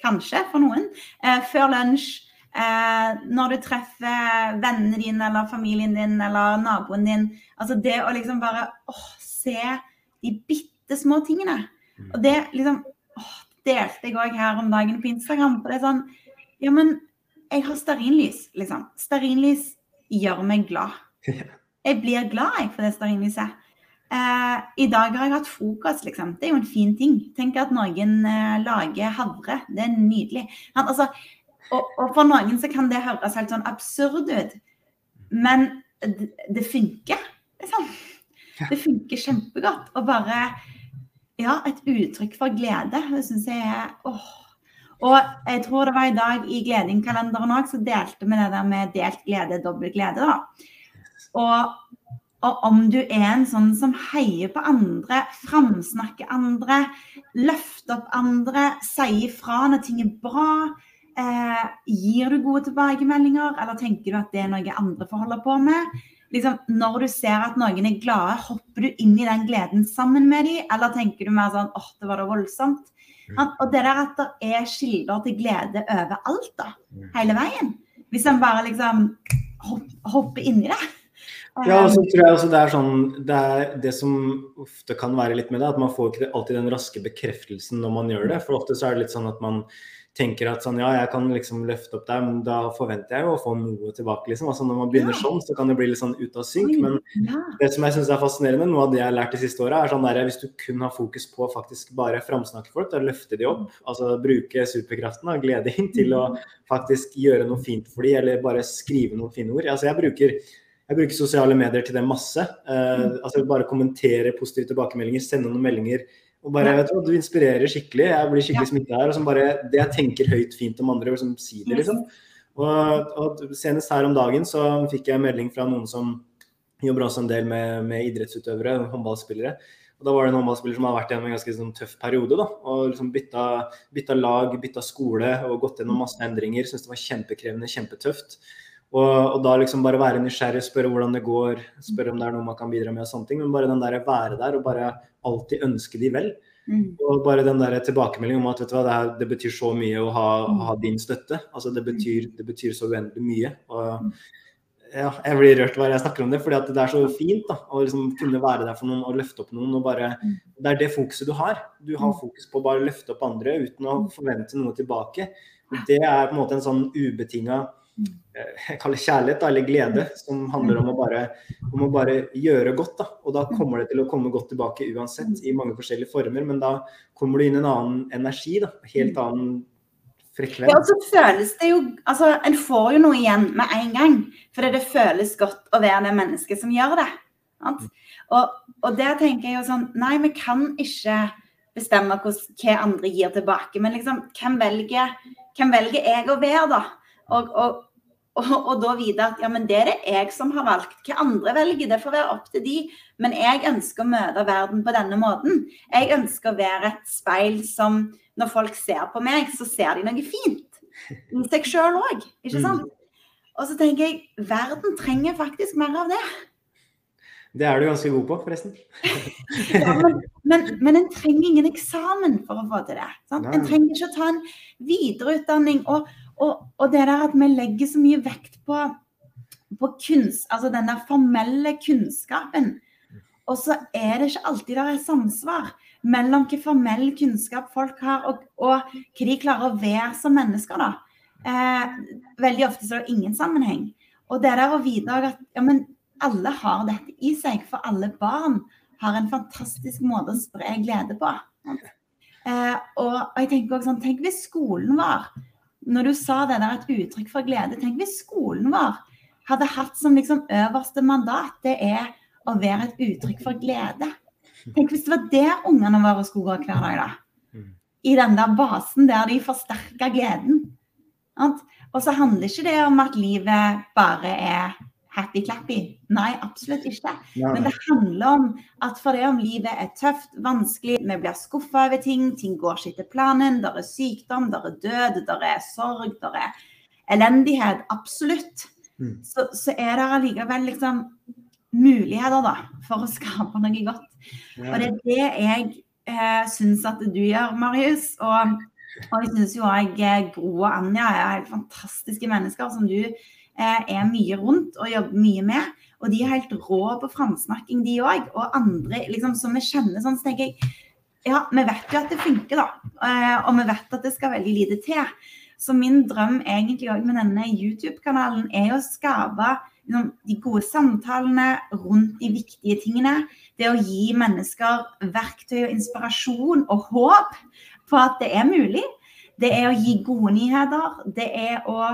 kanskje for noen, eh, før lunsj, Eh, når du treffer vennene dine eller familien din eller naboen din. Altså det å liksom bare åh, se de bitte små tingene. Mm. Og det liksom åh, delte jeg òg her om dagen på Instagram. For det er sånn Ja, men jeg har stearinlys, liksom. Stearinlys gjør meg glad. Jeg blir glad jeg for det stearinlyset. Eh, I dag har jeg hatt frokost, liksom. Det er jo en fin ting. Tenk at noen eh, lager havre. Det er nydelig. Altså, og, og, for noen så kan det høres helt sånn absurd ut, men det, det funker. Liksom. Det funker kjempegodt. Og bare Ja, et uttrykk for glede. Det syns jeg er åh. Og jeg tror det var i dag i Gledingkalenderen òg, så delte vi det der med delt glede, dobbel glede, da. Og, og, om du er en sånn som heier på andre, framsnakker andre, løfter opp andre, sier fra når ting er bra, Eh, gir du gode tilbakemeldinger, eller tenker du at det er noe andre får holde på med? Liksom, når du ser at noen er glade, hopper du inn i den gleden sammen med dem, eller tenker du mer sånn åh, det var da voldsomt? Og det der at det er kilder til glede overalt, da, mm. hele veien. Hvis en bare liksom hopper inn i det. Ja, og så tror jeg også det er sånn det, er det som ofte kan være litt med det, at man får ikke alltid den raske bekreftelsen når man gjør det. For ofte så er det litt sånn at man tenker at sånn, ja, jeg kan liksom løfte opp der, men da forventer jeg jo å få noe tilbake. liksom. Altså Når man begynner ja. sånn, så kan det bli litt sånn ute av synk. Men ja. det som jeg syns er fascinerende, noe av det jeg har lært de siste åra, er sånn der, hvis du kun har fokus på faktisk bare framsnakke folk, da løfte de opp, altså bruke superkraften og inn til å mm. faktisk gjøre noe fint for de, eller bare skrive noen fine ord. Altså jeg bruker jeg bruker sosiale medier til det masse. Uh, altså Bare kommentere positive tilbakemeldinger, sende noen meldinger og bare, vet du, du inspirerer skikkelig. Jeg blir skikkelig ja. smitta her. og som bare, Det jeg tenker høyt fint om andre, liksom, si det, liksom. Og, og, senest her om dagen så fikk jeg melding fra noen som jobber også en del med, med idrettsutøvere, håndballspillere. Og Da var det en håndballspiller som hadde vært gjennom en ganske sånn, tøff periode. da, og liksom bytta, bytta, lag, bytta skole og gått gjennom masse endringer. Syntes det var kjempekrevende, kjempetøft. Og, og, da liksom bare være nysgjerrig, spørre hvordan det går, spørre om det er noe man kan bidra med og sånne ting. Men bare den der være der og bare alltid ønske de vel. Mm. Og bare den der tilbakemeldingen om at vet du hva, det, her, det betyr så mye å ha, ha din støtte. Altså det betyr, det betyr så uendelig mye. Og ja, jeg blir rørt hver jeg snakker om det, fordi at det er så fint da, å liksom kunne være der for noen og løfte opp noen. og bare, mm. Det er det fokuset du har. Du har mm. fokus på å bare løfte opp andre uten å mm. forvente noe tilbake. Det er på en måte en sånn ubetinga jeg kaller kjærlighet eller glede, som handler om å, bare, om å bare gjøre godt. da, Og da kommer det til å komme godt tilbake uansett, i mange forskjellige former. Men da kommer du inn i en annen energi, da, helt annen frekvens. Ja, og så føles det jo Altså, en får jo noe igjen med en gang. Fordi det føles godt å være det mennesket som gjør det. Og, og, der tenker jeg jo sånn Nei, vi kan ikke bestemme hva andre gir tilbake. Men liksom, hvem velger, hvem velger jeg å være, da? Og, og, og, og, da vite at ja, men det er det jeg som har valgt. Hva andre velger, det får være opp til de. Men jeg ønsker å møte verden på denne måten. Jeg ønsker å være et speil som når folk ser på meg, så ser de noe fint i seg sjøl òg. Ikke sant? Og så tenker jeg verden trenger faktisk mer av det. Det er du ganske god på, forresten. ja, men, men, men, en trenger ingen eksamen for å få til det. Sant? En trenger ikke å ta en videreutdanning. Og, og, og, det der at vi legger så mye vekt på, på kunst, altså den der formelle kunnskapen. Og så er det ikke alltid det er samsvar mellom hvilken formell kunnskap folk har, og, og, hva de klarer å være som mennesker. da. Eh, veldig ofte så er det ingen sammenheng. Og det der å vite at ja, men alle har dette i seg, for alle barn har en fantastisk måte å spre glede på. Eh, og, og, jeg tenker også sånn, Tenk hvis skolen vår, når du sa det der et uttrykk for glede, tenk hvis skolen vår hadde hatt som liksom øverste mandat, det er å være et uttrykk for glede. Tenk hvis det var det ungene våre skulle gå hver dag, da. I den der basen der de forsterka gleden. Og så handler ikke det om at livet bare er happy-clappy. Nei, absolutt ikke. Men det handler om at for det om livet er tøft, vanskelig, vi blir skuffa over ting, ting går ikke etter planen, det er sykdom, det er død, det er sorg, det er elendighet. Absolutt. Mm. Så, så, er det allikevel liksom muligheter da, for å skape noe godt. Og det er det jeg eh, syns at du gjør, Marius. Og, og jeg syns jo òg eh, Gro og Anja er helt fantastiske mennesker som du er mye rundt og jobber mye med. Og de er helt rå på framsnakking, de òg. Og andre liksom, som vi kjenner sånn, så tenker jeg ja, vi vet jo at det funker, da. Eh, og vi vet at det skal veldig lite til. Så min drøm egentlig òg med denne YouTube-kanalen er å skape liksom, de gode samtalene rundt de viktige tingene. Det å gi mennesker verktøy og inspirasjon og håp på at det er mulig. Det er å gi gode nyheter. Det er å,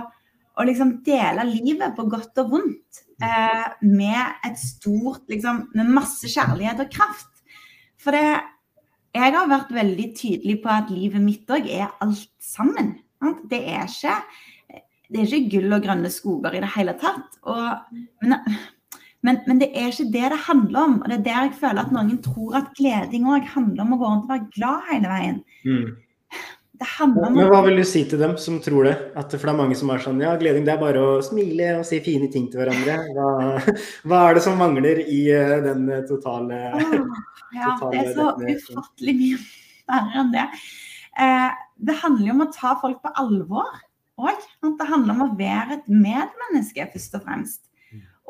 å liksom dele livet på godt og vondt eh, med et stort liksom, Med masse kjærlighet og kraft. For det, jeg har vært veldig tydelig på at livet mitt òg er alt sammen. Det er ikke det er ikke gull og grønne skoger i det hele tatt. Og, men, men, men, det er ikke det det handler om. Og det er der jeg føler at noen tror at gleding òg handler om å gå rundt og være glad hele veien. Mm. Men hva vil du si til dem som tror det? At, for det er mange som er sånn ja, gleding det er bare å smile og si fine ting til hverandre. Hva, hva er det som mangler i uh, den totale oh, Ja, totale, det er så ufattelig mye verre enn det. Eh, det handler jo om å ta folk på alvor òg. Det handler om å være et medmenneske, først og fremst.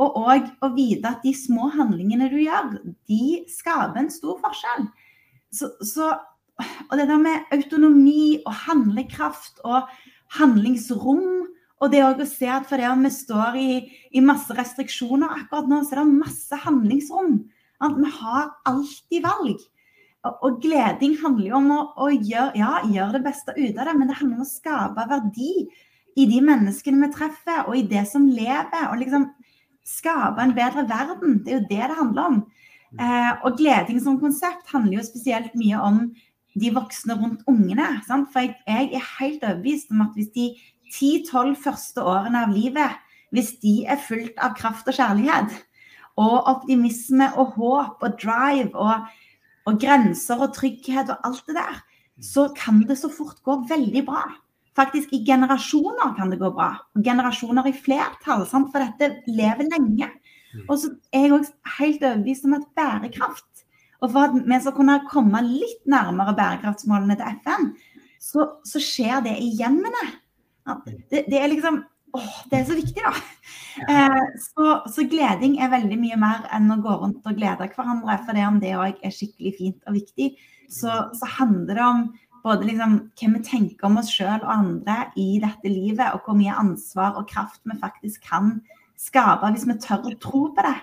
Og òg å vite at de små handlingene du gjør, de skaper en stor forskjell. Så, så, og det der med autonomi og handlekraft og handlingsrom og det å se at fordi vi står i, i, masse restriksjoner akkurat nå, så er det masse handlingsrom. At vi har alltid valg. Og, og gleding handler jo om å, å gjøre, ja, gjør det beste ut av det, men det handler om å skape verdi i de menneskene vi treffer, og i det som lever. Og liksom skape en bedre verden. Det er jo det det handler om. Eh, og gleding som konsept handler jo spesielt mye om de voksne rundt ungene. Sant? For jeg, jeg, er helt overbevist om at hvis de 10-12 første årene av livet, hvis de er fullt av kraft og kjærlighet, og optimisme og håp og drive og, og grenser og trygghet og alt det der, så kan det så fort gå veldig bra. Faktisk i generasjoner kan det gå bra. Og generasjoner i flertall, sant? for dette lever lenge. Mm. Og så er jeg òg helt overbevist om at bærekraft, og for at vi skal kunne komme litt nærmere bærekraftsmålene til FN, så, så skjer det i hjemmene. Det, det, er liksom åh, det er så viktig, da. Eh, så, så, gleding er veldig mye mer enn å gå rundt og glede hverandre. For det om det òg er skikkelig fint og viktig, så, så handler det om både liksom hva vi tenker om oss sjøl og andre i dette livet, og hvor mye ansvar og kraft vi faktisk kan skape hvis vi tør å tro på det.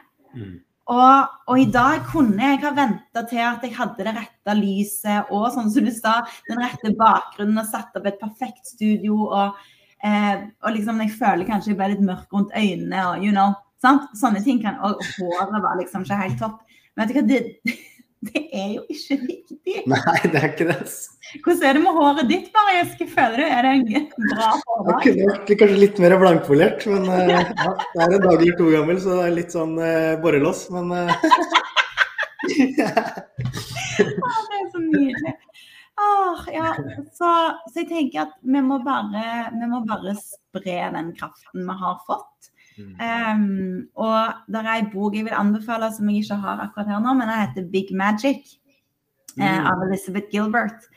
Og, og, i dag kunne jeg ha venta til at jeg hadde det rette lyset og sånn som du sa, den rette bakgrunnen og satt opp et perfekt studio og Eh, og liksom jeg føler kanskje jeg ble litt mørk rundt øynene og you know. Sant? Sånne ting kan Og håret var liksom ikke helt topp. Men vet du hva, det, det er jo ikke viktig. Nei, det er ikke det. Hvordan er det med håret ditt, Mari Eske? føler du? Er det en bra hårdag? Det kunne vært kanskje litt mer blankpolert, men uh, ja, det er en dag eller to gammel, så det er litt sånn uh, borrelås, men uh... ja. Det er så nydelig. Ah, ja. Så, så, jeg tenker at vi må, bare, vi må bare spre den kraften vi har fått. Um, og det er ei bok jeg vil anbefale som jeg ikke har akkurat her nå, men den heter Big Magic mm. av Elizabeth Gilbert.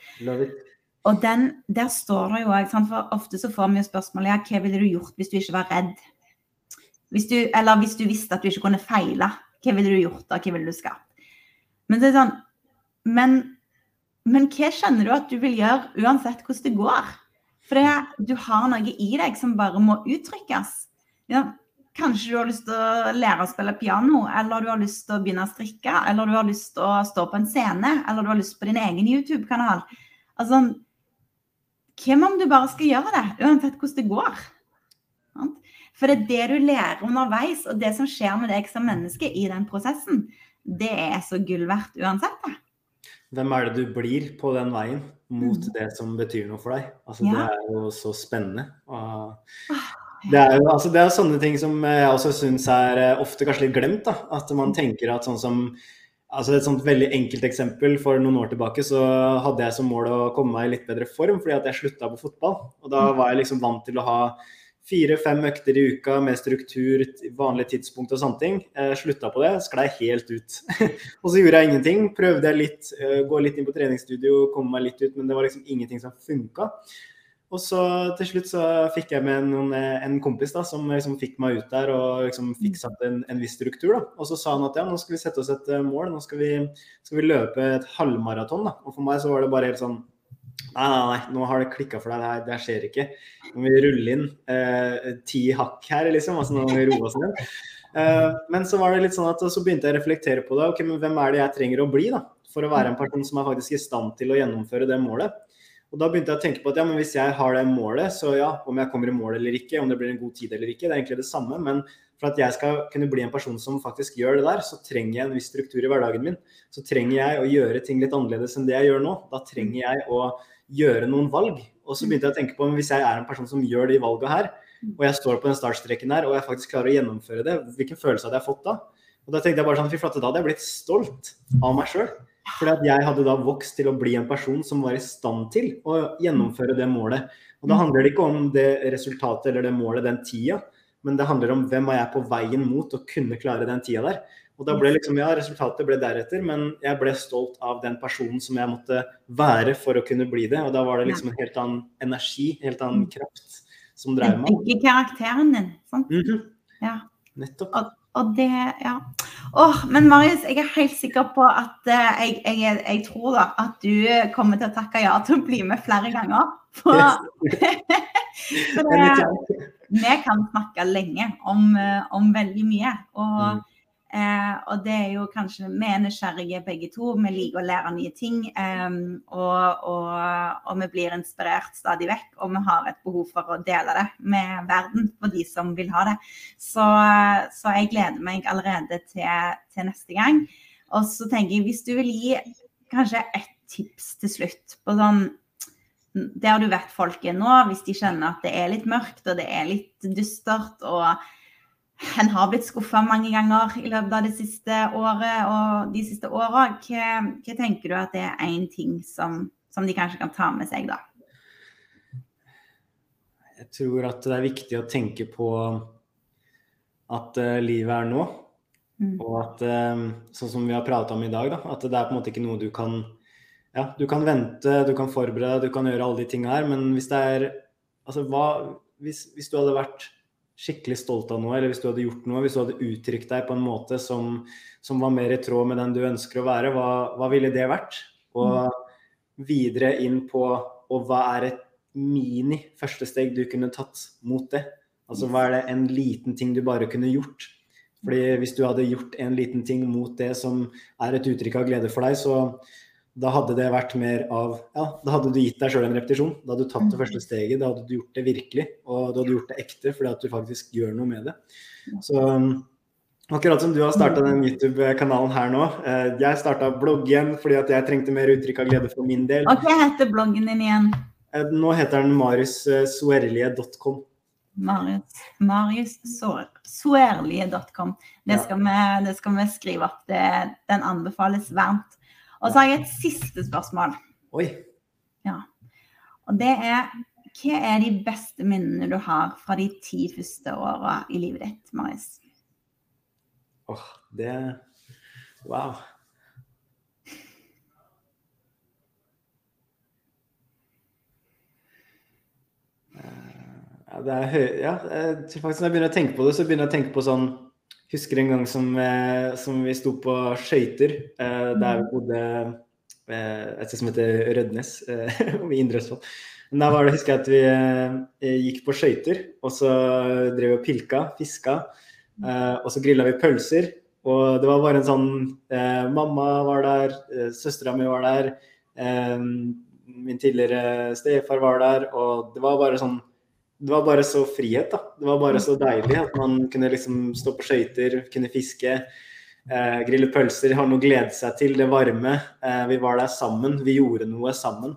Og den, der står det jo òg, for ofte så får vi jo spørsmålet ja, hva ville du gjort hvis du ikke var redd? Hvis du, eller hvis du visste at du ikke kunne feile, hva ville du gjort da? Hva ville du skapt? Men det er sånn Men men hva kjenner du at du vil gjøre uansett hvordan det går? For det, du har noe i deg som bare må uttrykkes. Ja, kanskje du har lyst til å lære å spille piano, eller du har lyst til å begynne å strikke, eller du har lyst til å stå på en scene, eller du har lyst på din egen YouTube-kanal. Altså, hvem om du bare skal gjøre det, uansett hvordan det går? For det er det du lærer underveis, og det som skjer med deg som menneske i den prosessen, det er så gull verdt uansett. det hvem er det du blir på den veien mot mm. det som betyr noe for deg? Altså, ja. Det er jo så spennende. Det er jo altså, det er sånne ting som jeg også syns er eh, ofte kanskje litt glemt. Da. At man tenker at sånn som altså Et sånt veldig enkelt eksempel. For noen år tilbake så hadde jeg som mål å komme meg i litt bedre form fordi at jeg slutta på fotball. Og da var jeg liksom vant til å ha fire-fem økter i uka med struktur, vanlige tidspunkt og sånne ting. Jeg slutta på det, sklei helt ut. og så gjorde jeg ingenting. Prøvde jeg litt, eh, gå litt inn på treningsstudio, komme meg litt ut, men det var liksom ingenting som funka. Og så til slutt så fikk jeg med noen, eh, en kompis da, som liksom fikk meg ut der og liksom fikk satt en, en, viss struktur. da. Og så sa han at ja, nå skal vi sette oss et eh, mål, nå skal vi, skal vi løpe et halvmaraton. da. Og for meg så var det bare helt sånn Nei, nei, nei, nå har det klikka for deg. Det, her, det skjer ikke. Nå må vi rulle inn eh, ti hakk her, liksom. Altså, nå må vi roe oss ned. Eh, men så var det litt sånn at så begynte jeg å reflektere på det. ok, men Hvem er det jeg trenger å bli da, for å være en person som er faktisk i stand til å gjennomføre det målet? Og Da begynte jeg å tenke på at ja, men hvis jeg har det målet, så ja, om jeg kommer i mål eller ikke, om det blir en god tid eller ikke, det er egentlig det samme. Men for at jeg skal kunne bli en person som faktisk gjør det der, så trenger jeg en viss struktur i hverdagen min. Så trenger jeg å gjøre ting litt annerledes enn det jeg gjør nå. Da trenger jeg å gjøre noen valg. Og så begynte jeg å tenke på hvis jeg er en person som gjør de valgene her, og jeg står på den startstreken her, og jeg faktisk klarer å gjennomføre det, hvilken følelse hadde jeg fått da? Og da tenkte jeg bare sånn, fy flate, da hadde jeg blitt stolt av meg sjøl. Fordi at jeg hadde da vokst til å bli en person som var i stand til å gjennomføre det målet. Og da handler det ikke om det resultatet eller det målet den tida, men det handler om hvem er jeg på veien mot å kunne klare den tida der. Og da ble liksom, ja, Resultatet ble deretter, men jeg ble stolt av den personen som jeg måtte være for å kunne bli det. Og da var det liksom en helt annen energi, en helt annen mm. kraft som drev meg. Ikke karakteren din. sant? Mm -hmm. Ja. Nettopp. Og, og, det, ja. Åh, men Marius, jeg er helt sikker på at uh, jeg, jeg, jeg, tror da at du kommer til å takke ja til å bli med flere ganger. For, for det, vi kan snakke lenge om, eh, om veldig mye. og mm. Eh, og det er jo kanskje Vi er nysgjerrige begge to. Vi liker å lære nye ting. Eh, og, og, og, vi blir inspirert stadig vekk. Og vi har et behov for å dele det med verden for de som vil ha det. Så, så jeg gleder meg allerede til, til, neste gang. Og så tenker jeg, hvis du vil gi kanskje ett tips til slutt på sånn der du vet folk er nå, hvis de kjenner at det er litt mørkt og det er litt dystert og en har blitt skuffa mange ganger i løpet av det siste året og de siste åra. Hva, hva, tenker du at det er én ting som, som, de kanskje kan ta med seg, da? Jeg tror at det er viktig å tenke på at uh, livet er nå. Mm. Og at, uh, sånn som vi har prata om i dag, da, at det er på en måte ikke noe du kan Ja, du kan vente, du kan forberede, du kan gjøre alle de tinga her, men hvis det er Altså, hva hvis, hvis, du hadde vært skikkelig stolt av noe, eller hvis du hadde gjort noe, hvis du hadde uttrykt deg på en måte som, som var mer i tråd med den du ønsker å være, hva, hva ville det vært? Og mm. videre inn på og hva er et mini første steg du kunne tatt mot det? Altså hva er det en liten ting du bare kunne gjort? Fordi hvis du hadde gjort en liten ting mot det som er et uttrykk av glede for deg, så da hadde det vært mer av Ja, da hadde du gitt deg sjøl en repetisjon. Da hadde du tatt det mm. første steget. Da hadde du gjort det virkelig. Og da hadde du gjort det ekte fordi at du faktisk gjør noe med det. Så um, akkurat som du har starta den YouTube-kanalen her nå. Eh, jeg starta bloggen fordi at jeg trengte mer uttrykk av glede for min del. Og hva heter bloggen din igjen? Eh, nå heter den mariussuerlige.com. Marius det, Det, det, skal vi skrive opp. Det, den anbefales varmt. Og så har jeg et siste spørsmål. Oi. Ja. Og det er hva er de beste minnene du har fra de ti første åra i livet ditt, Marius? Åh, oh, det Wow. Ja, det er høy... Ja, faktisk når jeg begynner å tenke på det, så begynner jeg å tenke på sånn Husker en gang som, eh, som vi sto på skøyter eh, der vi mm. bodde eh, et sted som heter Rødnes i Indre Østfold. Da var det, husker jeg at vi gikk på skøyter, og så drev vi og pilka, fiska. og så grilla vi pølser. Og det var bare en sånn Mamma var der, eh, søstera mi var der, min tidligere stefar var der, og det var bare sånn det var bare så frihet, da. Det var bare så deilig at man kunne liksom stå på skøyter, kunne fiske, eh, grille pølser, ha noe å glede seg til, det varme. Eh, vi var der sammen, vi gjorde noe sammen.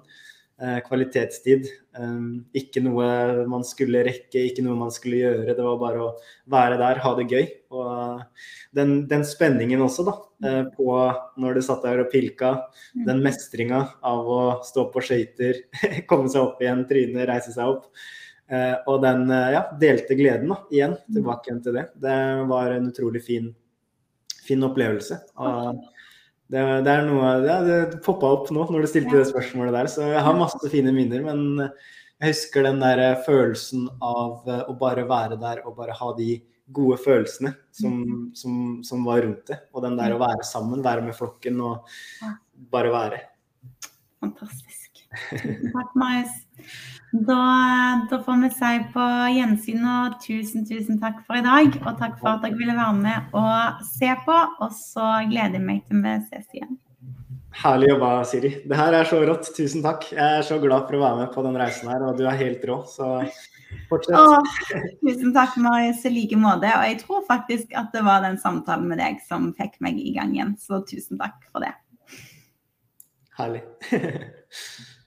Eh, kvalitetstid. Eh, ikke noe man skulle rekke, ikke noe man skulle gjøre. Det var bare å være der, ha det gøy. Og den, den spenningen også, da, eh, på når du satt der og pilka. Den mestringa av å stå på skøyter, komme seg opp igjen, tryne, reise seg opp. Eh, og den eh, ja, delte gleden da, igjen, tilbake igjen til det. Det var en utrolig fin, fin opplevelse. Og det, det er noe ja, Det poppa opp nå når du stilte det spørsmålet der, så jeg har masse fine minner. Men jeg husker den der eh, følelsen av å bare være der og bare ha de gode følelsene som, som, som var rundt det. Og den der å være sammen, være med flokken og bare være. Fantastisk. Takk, Marius. Da, da, får vi si på gjensyn og tusen, tusen takk for i dag. Og takk for at dere ville være med og se på. Og så gleder jeg meg til vi ses igjen. Herlig jobba, Siri. Det her er så rått. Tusen takk. Jeg er så glad for å være med på den reisen her, og du er helt rå. Så fortsett. Åh, tusen takk, Marius, i like måte. Og jeg tror faktisk at det var den samtalen med deg som fikk meg i gang igjen. Så tusen takk for det. Herlig.